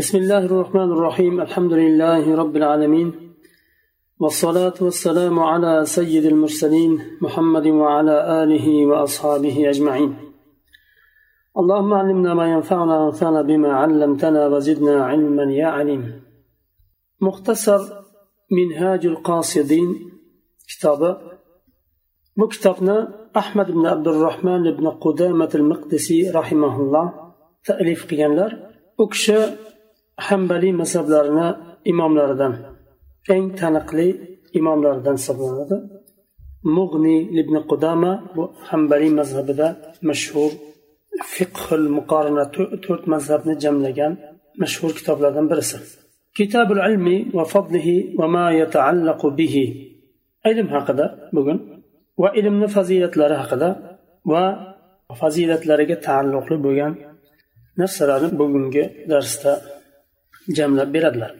بسم الله الرحمن الرحيم الحمد لله رب العالمين والصلاة والسلام على سيد المرسلين محمد وعلى آله وأصحابه أجمعين اللهم علمنا ما ينفعنا وانفعنا بما علمتنا وزدنا علما يا عليم مختصر منهاج القاصدين كتاب مكتبنا أحمد بن عبد الرحمن بن قدامة المقدسي رحمه الله تأليف قيانلر أكشى hambaliy mazhablarini imomlaridan eng taniqli imomlaridan hisoblanadi. Mug'ni ibn qudama bu hambaliy mazhabida mashhur fiqhul muqorina to'rt mazhabni jamlagan mashhur kitoblardan birisi. Kitabul ilmi va fadlihi va ma yataallaqu bihi. Ilm haqida bugun va ilmni fazilatlari haqida va fazilatlariga taalluqli bo'lgan narsalarni bugungi darsda jamlab beradilar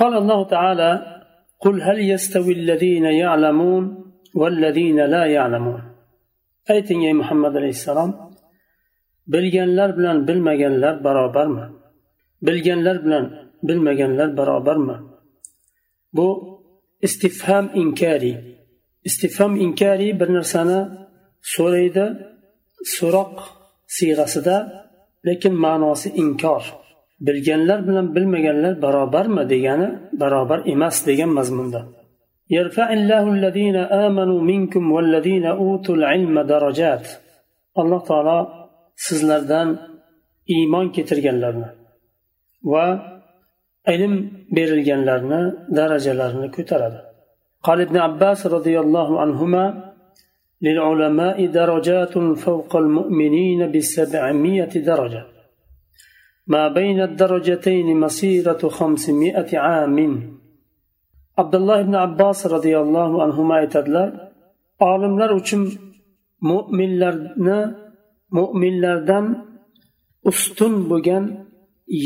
قال الله تعالى قل هل يستوي الذين يعلمون والذين لا يعلمون ayting ey muhammad alayhissalom bilganlar bilan bilmaganlar barobarmi bilganlar bilan bilmaganlar barobarmi bu istifham inkariy istifham inkariy bir narsani so'raydi so'roq siyg'asida lekin ma'nosi inkor bilganlar bilan bilmaganlar barobarmi degani barobar emas degan mazmunda alloh taolo sizlardan iymon keltirganlarni va ilm berilganlarni darajalarini ko'taradi قال ابن عباس رضي الله عنهما للعلماء درجات فوق المؤمنين بسبعمائة درجة ما بين الدرجتين مسيرة خمسمائة عام عبد الله بن عباس رضي الله عنهما aytadilar olimlar uchun mo'minlarni mo'minlardan ustun bo'lgan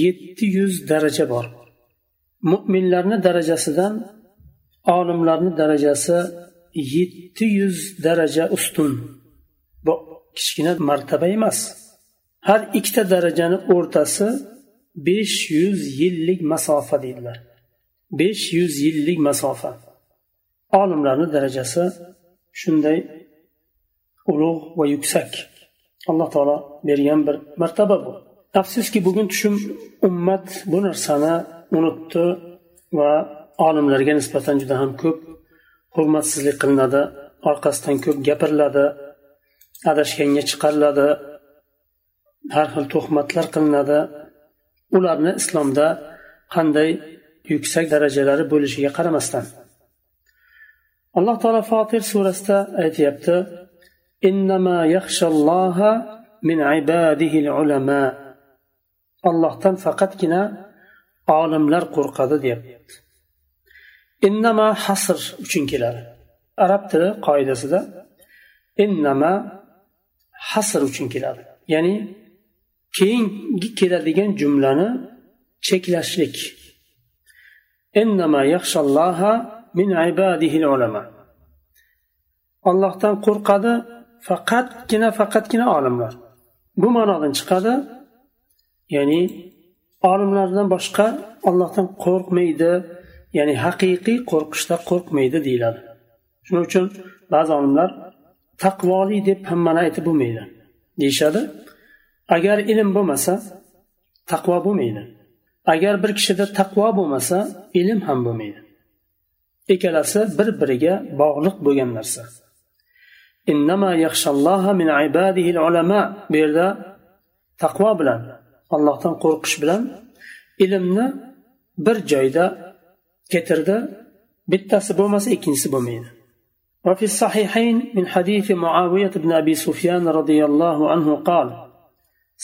yetti yuz daraja bor mo'minlarni darajasidan olimlarni darajasi yetti yuz daraja ustun bu kichkina martaba emas Har ikkita darajani o'rtasi besh yuz yillik masofa deydilar. Besh yuz yillik masofa. Olimlarni darajasi shunday ulug' va yuksak. Alloh taolo bergan bir martaba bu. Afsuski bugun tushum ummat bu narsani unutdi va olimlarga nisbatan juda ham ko'p hurmatsizlik qilinadi orqasidan ko'p gapiriladi adashganga chiqariladi. Har xil tuhmatlar qilinadi. Ularni islomda qanday yuksak darajalari bo'lishiga qaramasdan. Alloh taolo fotir surasida aytyapti min ibadihi allohdan faqatgina olimlar qo'rqadi deyapti. Innama hasr uchun keladi. Arab tili qoidasida innama hasr uchun keladi. Ya'ni keyingi keladigan jumlani cheklashlik. Min ollohdan qo'rqadi faqatgina faqatgina olimlar. Bu ma'nodan chiqadi ya'ni olimlardan boshqa ollohdan qo'rqmaydi ya'ni haqiqiy qo'rqishda qo'rqmaydi deyiladi. Shuning uchun ba'zi olimlar taqvoli deb hammani aytib bo'lmaydi deyishadi. agar ilm bo'lmasa taqvo bo'lmaydi agar bir kishida taqvo bo'lmasa ilm ham bo'lmaydi ikkalasi bir biriga bog'liq bo'lgan narsa bu yerda taqvo bilan allohdan qo'rqish bilan ilmni bir joyda keltirdi bittasi bo'lmasa ikkinchisi bo'lmaydi وفي الصحيحين من حديث معاوية بن أبي سفيان رضي الله عنه قال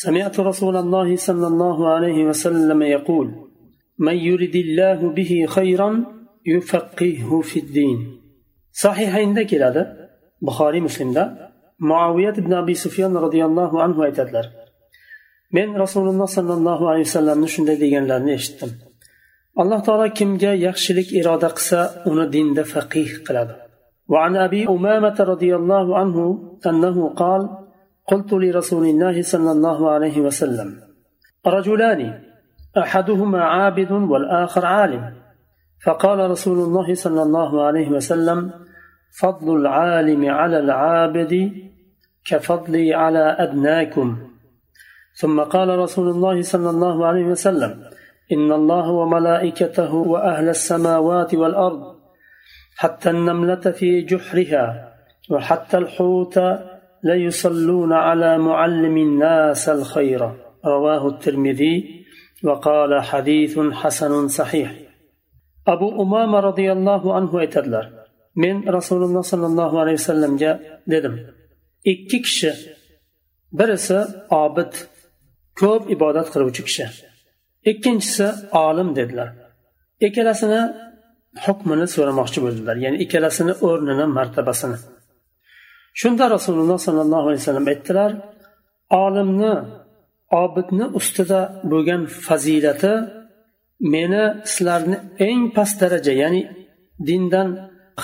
سمعت رسول الله صلى الله عليه وسلم يقول من يرد الله به خيرا يفقهه في الدين. صحيح عندك هذا بخاري مسلم ده معاوية بن أبي سفيان رضي الله عنه أتت ويتدلر من رسول الله صلى الله عليه وسلم نشن لديهم نشتم الله تعالى كم جاء يخشلك إرادة قصة أن دين ده فقيه وعن أبي أمامة رضي الله عنه أنه قال قلت لرسول الله صلى الله عليه وسلم رجلان أحدهما عابد والآخر عالم. فقال رسول الله صلى الله عليه وسلم فضل العالم على العابد كفضلي على أدناكم. ثم قال رسول الله صلى الله عليه وسلم إن الله وملائكته وأهل السماوات والأرض حتى النملة في جحرها وحتى الحوت ليصلون على معلم الناس الخير رواه الترمذي وقال حديث حسن صحيح أبو أمامة رضي الله عنه aytadilar men rasululloh sollallohu alayhi vasallamga dedim ikki kishi birisi obid ko'p ibodat qiluvchi kishi ikkinchisi olim dedilar ikkalasini hukmini so'ramoqchi bo'ldilar ya'ni ikkalasini o'rnini martabasini shunda rasululloh sollallohu alayhi vasallam aytdilar olimni obidni ustida bo'lgan fazilati meni sizlarni eng past daraja ya'ni dindan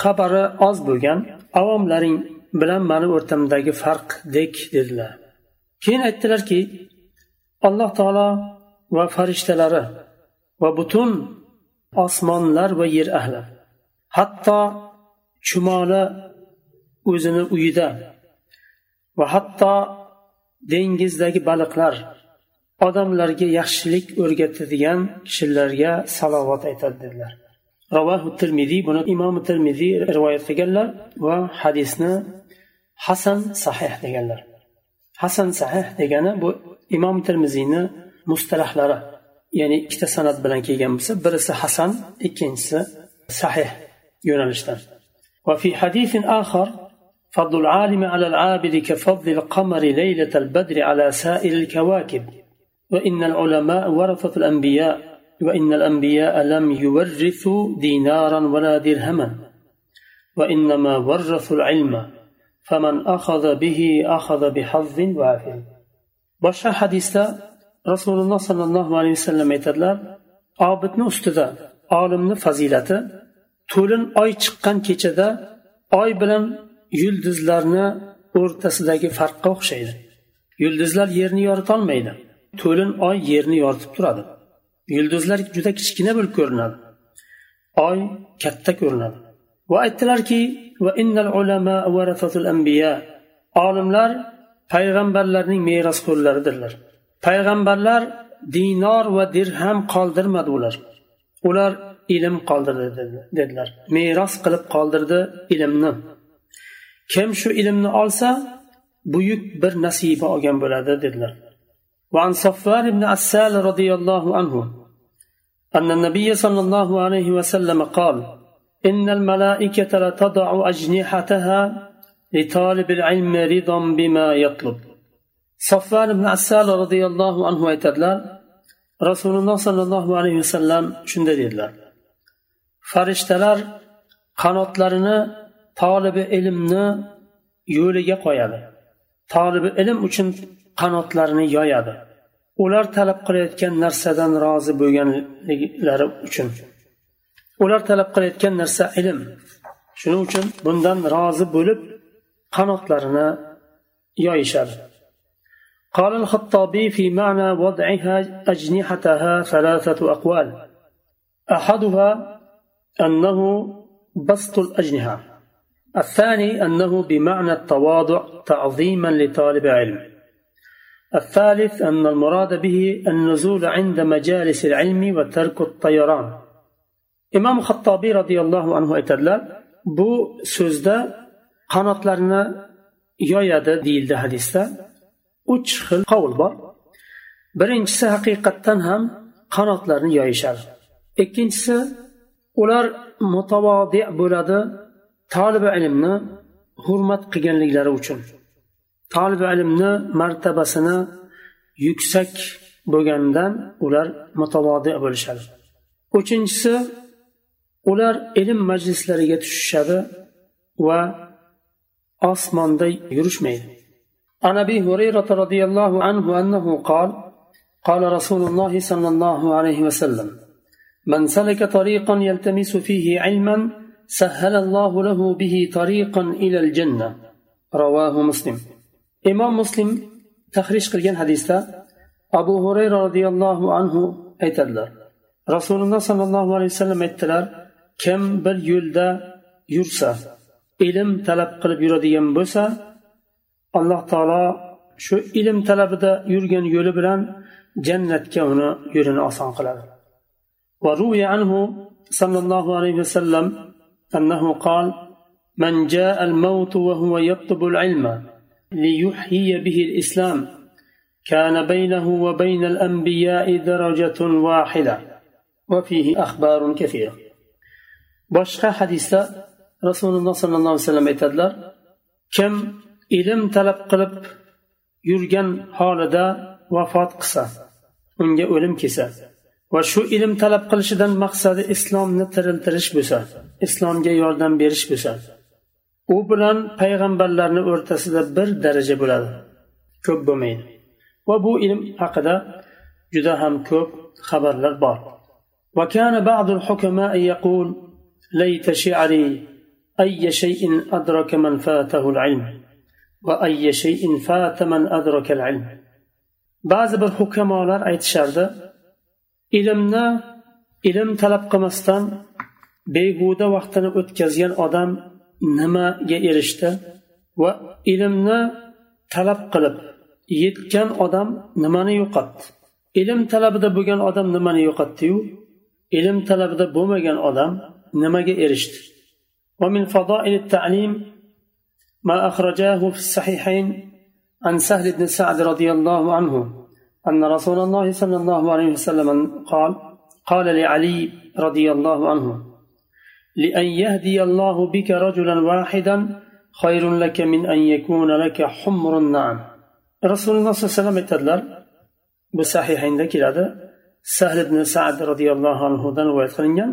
xabari oz bo'lgan avomlaring bilan mani o'rtamdagi farqdek dedilar. Keyin aytdilarki alloh taolo va farishtalari va butun osmonlar va yer ahli hatto chumoli o'zini uyida va hatto dengizdagi baliqlar odamlarga yaxshilik o'rgatadigan kishilarga salovat aytadi dedilar. Ravohu termiziy buni imom termiziy rivoyat qilganlar va hadisni hasan sahih deganlar. Hasan sahih degani bu imom termiziyni mustalahlari ya'ni ikkita san'at bilan kelgan bo'lsa birisi hasan ikkinchisi sahih yo'nalishdan va fi hadisin axar فضل العالم على العابد كفضل القمر ليلة البدر على سائر الكواكب. وإن العلماء ورثة الأنبياء وإن الأنبياء لم يورثوا دينارا ولا درهما. وإنما ورثوا العلم فمن أخذ به أخذ بحظ وافر boshqa hadisda rasululloh sollallohu alayhi vasallam aytadilar obidni ustida olimni fazilati to'lin oy chiqqan kechada oy bilan yulduzlarni o'rtasidagi farqqa o'xshaydi. Yulduzlar yerni yoritolmaydi. To'lin oy yerni yoritib turadi. Yulduzlar juda kichkina bo'lib ko'rinadi. Oy katta ko'rinadi. Va aytdilarki olimlar payg'ambarlarning merosxo'rlaridirlar. Payg'ambarlar dinor va dirham qoldirmadi ular. Ular ilm qoldirdi dedilar. Meros qilib qoldirdi ilmni. kim shu ilmni olsa buyuk bir nasiba olgan bo'ladi dedilar وعن صفوان بن عسال رضي الله عنه أن النبي صلى الله عليه وسلم قال إن الملائكة لتضع أجنحتها لطالب العلم رضا بما يطلب صفوان بن عسال رضي الله عنه aytadilar rasululloh sollallohu alayhi vasallam shunday dedilar farishtalar qanotlarini tolibi ilmni yo'liga qo'yadi tolibi ilm uchun qanotlarini yoyadi ular talab qilayotgan narsadan rozi bo'lganliklari uchun ular talab qilayotgan narsa ilm shuning uchun bundan rozi bo'lib qanotlarini yoyishadi قال الخطابي في معنى وضعها أجنحتها ثلاثة أقوال أحدها أنه بسط الأجنحة الثاني أنه بمعنى التواضع تعظيما لطالب علم الثالث أن المراد به النزول عند مجالس العلم وترك الطيران إمام الخطابي رضي الله عنه aytadilar bu so'zda qanotlarini yoyadi deyildi hadisda uch xil qovul bor birinchisi haqiqatdan ham qanotlarini yoyishadi ikkinchisi ular mutavodi bo'ladi tolibi ilmni hurmat qilganliklari uchun tolibi ilmni martabasini yuksak bo'lganidan ular mutavodi bo'lishadi uchinchisi ular ilm majlislariga tushishadi va osmonda yurishmaydi عن ابي هريره رضي الله عنه انه قال قال رسول الله صلى الله عليه وسلم من سلك طريقا يلتمس فيه علما سهل الله له به طريقا الى الجنه رواه مسلم امام مسلم تخريج قilgan hadisda abu hurayra roziyallohu anhu aytadilar rasululloh sollallohu alayhi vasallam aytdilar kim bir yo'lda yursa ilm talab qilib yuradigan bo'lsa alloh taolo shu ilm talabida yurgan yo'li bilan jannatga uni yo'lini oson qiladi وروي عنه صلى الله عليه وسلم أنه قال من جاء الموت وهو يطلب العلم ليحيي به الإسلام كان بينه وبين الأنبياء درجة واحدة وفيه أخبار كثيرة boshqa hadisda rasululloh sollallohu alayhi vasallam aytadilar kim ilm talab qilib yurgan holida vafot qilsa unga o'lim kelsa va shu ilm talab qilishidan maqsadi islomni tiriltirish bo'lsa islomga yordam berish bo'lsa u bilan payg'ambarlarni o'rtasida bir daraja bo'ladi ko'p bo'lmaydi va bu ilm haqida juda ham ko'p xabarlar bor وكان بعض الحكماء يقول ليت شعري أي شيء أدرك من فاته العلم وأي شيء فات من أدرك العلم بعض الحكماء aytishardi ilmni ilm talab qilmasdan behuda vaqtini o'tkazgan odam nimaga erishdi va ilmni talab qilib yetgan odam nimani yo'qotdi ilm talabida bo'lgan odam nimani yo'qotdiyu ilm talabida bo'lmagan odam nimaga erishdi ومن فضائل التعليم ما أخرجاه في الصحيحين عن سهل بن سعد رضي الله عنه أن رسول الله صلى الله عليه وسلم قال قال لعلي رضي الله عنه لأن يهدي الله بك رجلا واحدا خير لك من أن يكون لك حمر النعم رسول الله صلى الله عليه وسلم aytadilar bu sahihaynda keladi sahl ibn sad roziyallohu anhudan rivoyat qilingan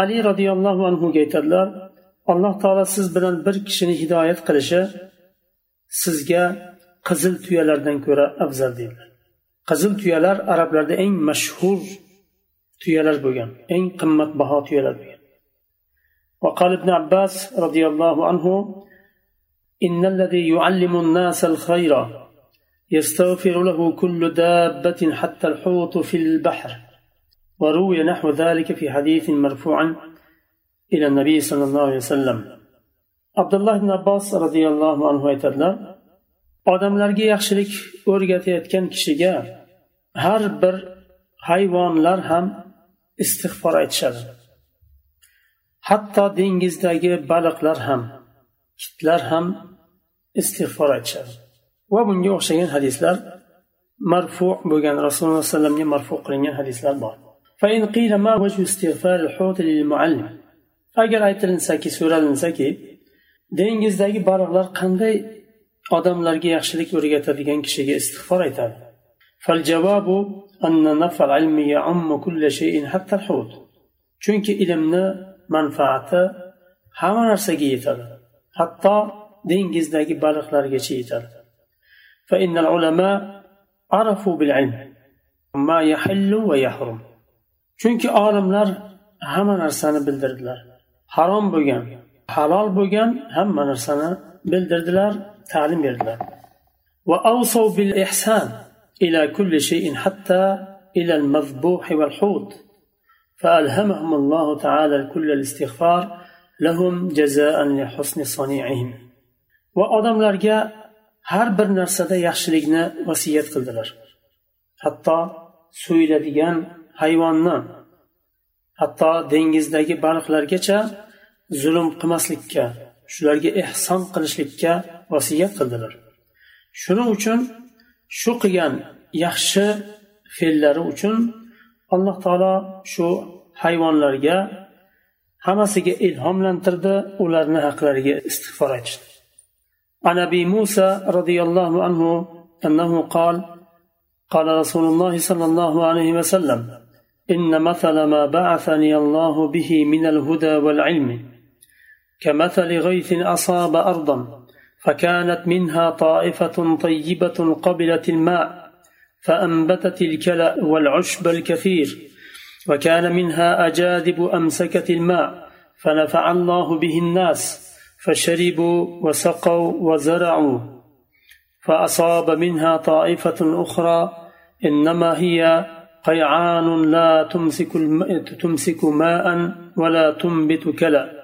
ali roziyallohu anhuga aytadilar alloh taolo siz bilan bir kishini hidoyat qilishi sizga qizil tuyalardan ko'ra afzal deydilar Qizil tuyalar arablarda eng mashhur tuyalar bo'lgan eng qimmatbaho tuyalar bo'lgan. وقال ابن عباس رضي الله عنه إن الذي يعلم الناس الخير يستغفر له كل دابة حتى الحوت في البحر وروي نحو ذلك في حديث مرفوع إلى النبي صلى الله عليه وسلم عبد الله بن عباس رضي الله عنه aytadilar odamlarga yaxshilik o'rgatayotgan kishiga har bir hayvonlar ham istig'for aytishadi. Hatto dengizdagi baliqlar ham kitlar ham istig'for aytishadi. Va bunga o'xshagan hadislar marfu bo'lgan rasululloh alayhi vasallamga marfu qilingan hadislar bor. Agar aytilinsaki so'ralinsaki dengizdagi baliqlar qanday odamlarga yaxshilik o'rgatadigan kishiga istig'for aytadi فالجواب أن نفع العلم يعم كل شيء حتى الحوت chunki ilmni manfaati hamma narsaga yetadi hatto dengizdagi baliqlargacha yetadi فإن العلماء عرفوا بالعلم ما يحل ويحرم chunki olimlar hamma narsani bildirdilar harom bo'lgan halol bo'lgan hamma narsani bildirdilar ta'lim berdilar وأوصوا بالإحسان إلى كل شيء حتى إلى المذبوح والحوت فألهمهم الله تعالى كل الاستغفار لهم جزاء لحسن صنيعهم وأدم لرجاء har bir narsada yaxshilikni vasiyat qildilar hatto so'yiladigan hayvonni hatto dengizdagi baliqlargacha zulm qilmaslikka shularga ehson qilishlikka vasiyat qildilar shuning uchun shu qilgan yaxshi fe'llari uchun alloh taolo shu hayvonlarga hammasiga ilhomlantirdi ularni haqlariga istig'for aytishdi عن ابي موسى رضي الله عنه انه قال قال رسول الله صلى الله عليه وسلم ان مثل ما بعثني الله به من الهدى والعلم كمثل غيث اصاب ارضا فكانت منها طائفة طيبة قبلت الماء فأنبتت الكلأ والعشب الكثير وكان منها اجادب أمسكت الماء فنفع الله به الناس فشربوا وسقوا وزرعوا. فأصاب منها طائفة أخرى إنما هي قيعان لا تمسك, تمسك ماء ولا تنبت كلأ.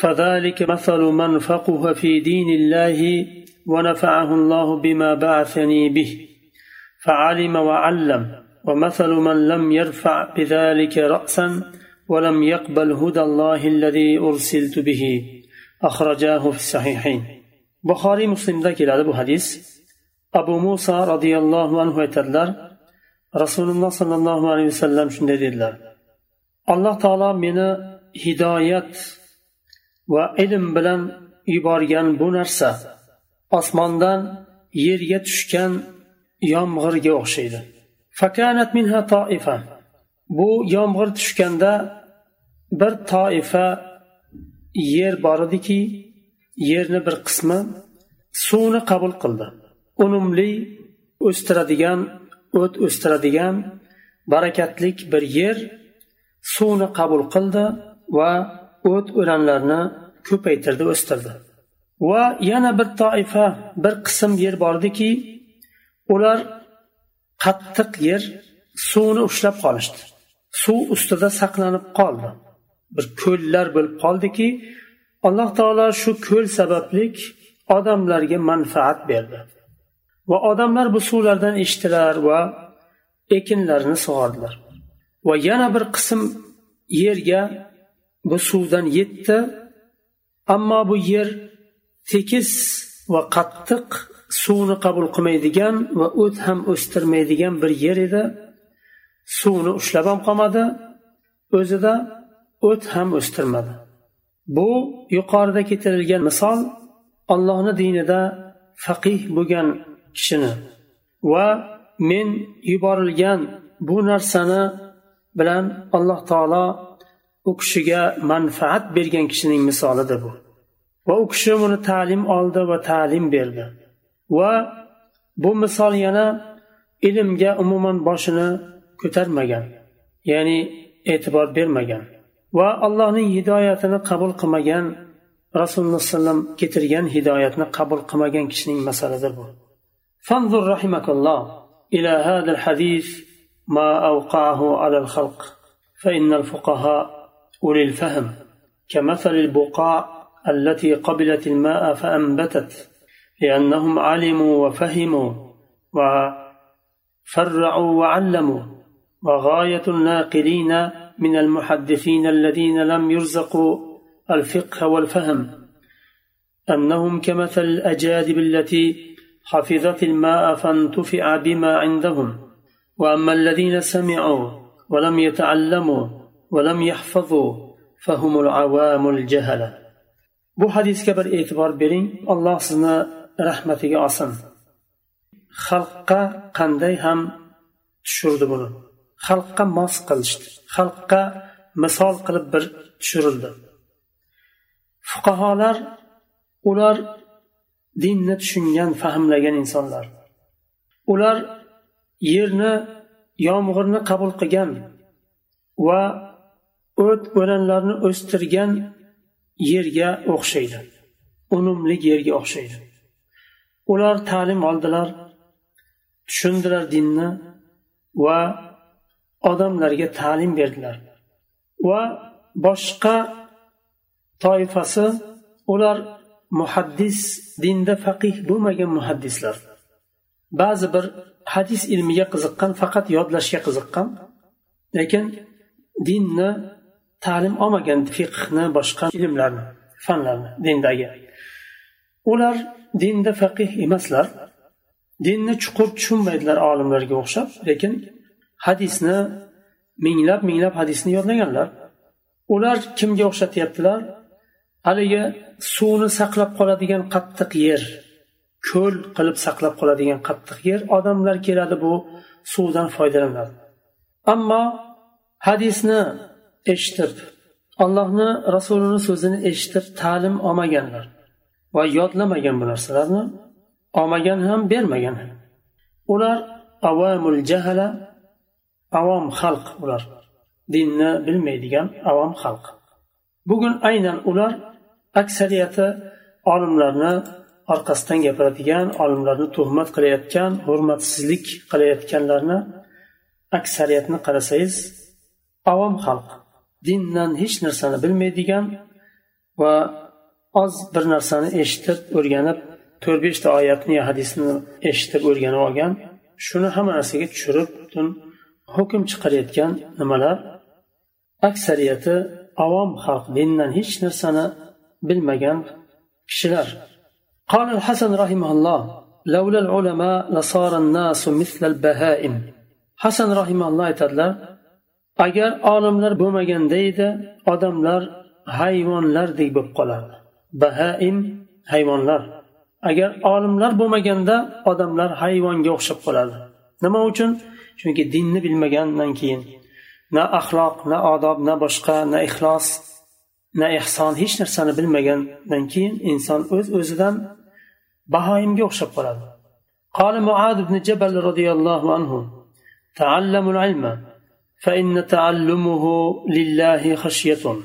فذلك مثل من فقه في دين الله ونفعه الله بما بعثني به فعلم وعلم ومثل من لم يرفع بذلك رأسا ولم يقبل هدى الله الذي أرسلت به أخرجاه في الصحيحين. بخاري مسلم ذاك أبو موسى رضي الله عنه يتدلر رسول الله صلى الله عليه وسلم dedilar alloh taolo meni hidoyat va ilm bilan yuborgan bu narsa osmondan yerga tushgan yomg'irga o'xshaydi. Fakanat minha toifa. Bu yomg'ir tushganda bir toifa yer bor ediki yerni bir qismi suvni qabul qildi. Unumli o'stiradigan o't o'stiradigan barakatlik bir yer suvni qabul qildi va o't o'lanlarni ko'paytirdi o'stirdi. Va yana bir toifa bir qism yer bordiki ular qattiq yer suvni ushlab qolishdi. Suv ustida saqlanib qoldi. Bir ko'llar bo'lib qoldiki alloh taolo shu ko'l sabablik odamlarga manfaat berdi. Va odamlar bu suvlardan ichdilar va ekinlarni sug'ordilar. Va yana bir qism yerga bu suvdan yetdi. Ammo bu yer tekis va qattiq suvni qabul qilmaydigan va o't ham o'stirmaydigan bir yer edi. Suvni ushlab ham qolmadi o'zida o't ham o'stirmadi. Bu yuqorida keltirilgan misol allohni dinida faqih bo'lgan kishini va men yuborilgan bu narsani bilan alloh taolo u kishiga manfaat bergan kishining misolidir bu va u kishi buni ta'lim oldi va ta'lim berdi va bu misol yana ilmga umuman boshini ko'tarmagan ya'ni e'tibor bermagan va allohning hidoyatini qabul qilmagan rasululloh alayhi keltirgan hidoyatni qabul qilmagan kishining masalidir bu فانظر رحمك الله إلى هذا الحديث ما أوقعه على الخلق فإن الفقهاء أولي الفهم كمثل البقاع التي قبلت الماء فأنبتت لأنهم علموا وفهموا وفرعوا وعلموا وغاية الناقلين من المحدثين الذين لم يرزقوا الفقه والفهم. أنهم كمثل الأجادب التي حفظت الماء فانتفع بما عندهم وأما الذين سمعوا ولم يتعلموا ولم يحفظوا فهم العوام الجهلة bu hadisga bir e'tibor bering alloh sizni rahmatiga olsin xalqqa qanday ham tushirdi buni xalqqa mos qilishdi xalqqa misol qilib bir tushirildi fuqarolar ular dinni tushungan fahmlagan insonlar ular yerni yomg'irni qabul qilgan va o't o'lanlarni o'stirgan yerga o'xshaydi. Unumli yerga o'xshaydi. Ular ta'lim oldilar tushundilar dinni va odamlarga ta'lim berdilar. Va boshqa toifasi ular muhaddis dinda faqih bo'lmagan muhaddislar. Ba'zi bir hadis ilmiga qiziqqan faqat yodlashga qiziqqan lekin dinni ta'lim olmagan fiqhni boshqa ilmlarni fanlarni dindagi. Ular dinda faqih emaslar. Dinni chuqur tushunmaydilar olimlarga o'xshab lekin hadisni minglab minglab hadisni yodlaganlar. Ular kimga o'xshatyaptilar? Haligi suvni saqlab qoladigan qattiq yer ko'l qilib saqlab qoladigan qattiq yer odamlar keladi bu suvdan foydalanadi. Ammo hadisni eshitib allohni rasulini so'zini eshitib ta'lim olmaganlar va yodlamagan bu narsalarni olmagan ham bermagan ular avamul jahala avom xalq ular. Dinni bilmaydigan avom xalq. Bugun aynan ular aksariyati olimlarni orqasidan gapiradigan olimlarni tuhmat qilayotgan hurmatsizlik qilayotganlarni aksariyatni qarasangiz avom xalq. dindan hech narsani bilmaydigan va oz bir narsani eshitib o'rganib to'rt beshta oyatni yo hadisni eshitib o'rganib olgan shuni hamma narsaga tushirib butun hukm chiqarayotgan nimalar aksariyati avom xalq dindan hech narsani bilmagan kishilar قال الحسن رحمه الله لولا العلماء لصار الناس مثل البهائم hasan rahimalloh aytadilar agar olimlar bo'lmaganda edi odamlar hayvonlardek bo'lib qolardi bahaim hayvonlar agar olimlar bo'lmaganda odamlar hayvonga o'xshab qoladi nima uchun chunki dinni bilmagandan keyin na axloq na odob na boshqa na ixlos na ehson hech narsani bilmagandan keyin inson o'z öz o'zidan bahoimga o'xshab qoladi قال معاذ بن جبل رضي الله عنه تعلموا العلم فإن تعلمه لله خشية.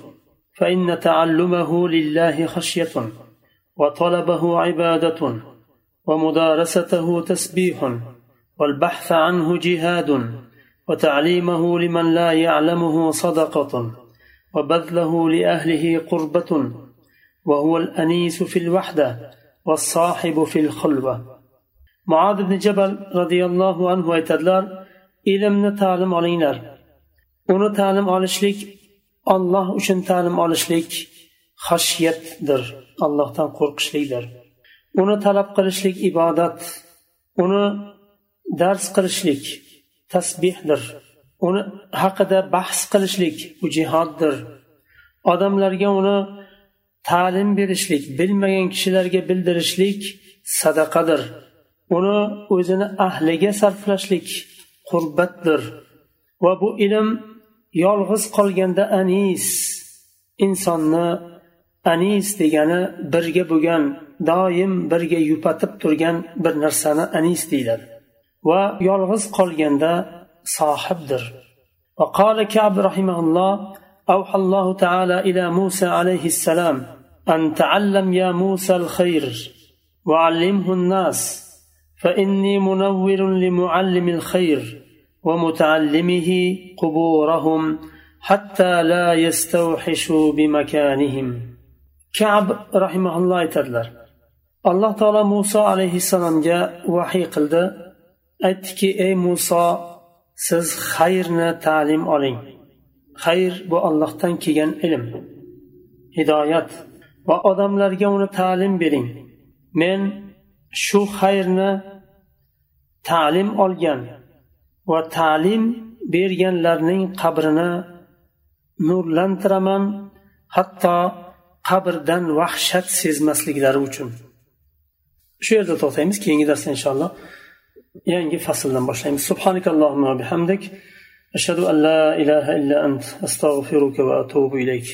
فإن تعلمه لله خشية. وطلبه عبادة. ومدارسته تسبيح. والبحث عنه جهاد. وتعليمه لمن لا يعلمه صدقة. وبذله لأهله قربة. وهو الأنيس في الوحدة. والصاحب في الخلوة. معاذ بن جبل رضي الله عنه aytadilar ilmni ta'lim olinglar uni ta'lim olishlik olloh uchun ta'lim olishlik xashiyatdir allohdan qo'rqishlikdir. Uni talab qilishlik ibodat uni dars qilishlik tasbehdir uni haqida bahs qilishlik bu jihoddir. Odamlarga uni ta'lim berishlik bilmagan kishilarga bildirishlik sadaqadir. Uni o'zini ahliga sarflashlik qurbatdir. Va bu ilm yolg'iz qolganda anis insonni anis degani birga bo'lgan doim birga yupatib turgan bir narsani anis deyiladi va yolg'iz qolganda sohibdir وقال كعب رحمه الله أوحى الله تعالى إلى موسى عليه السلام أن تعلم يا موسى الخير وعلمه الناس فإني منور لمعلم الخير ومتعلمه قبورهم حتى لا يستوحشوا بمكانهم كعب رحمه الله aytadilar alloh taolo muso alayhissalomga vahiy qildi aytdiki ey muso siz xayrni ta'lim oling xayr bu ollohdan kelgan ilm hidoyat va odamlarga uni ta'lim bering men shu xayrni ta'lim olgan va ta'lim berganlarning qabrini nurlantiraman hatto qabrdan vahshat sezmasliklari uchun. Shu yerda to'xtaymiz keyingi darsda inshaalloh yangi fasldan boshlaymiz. Subhanakallohumma bihamdik. Ashhadu an la ilaha illa ant astag'firuka va atubu ilayk.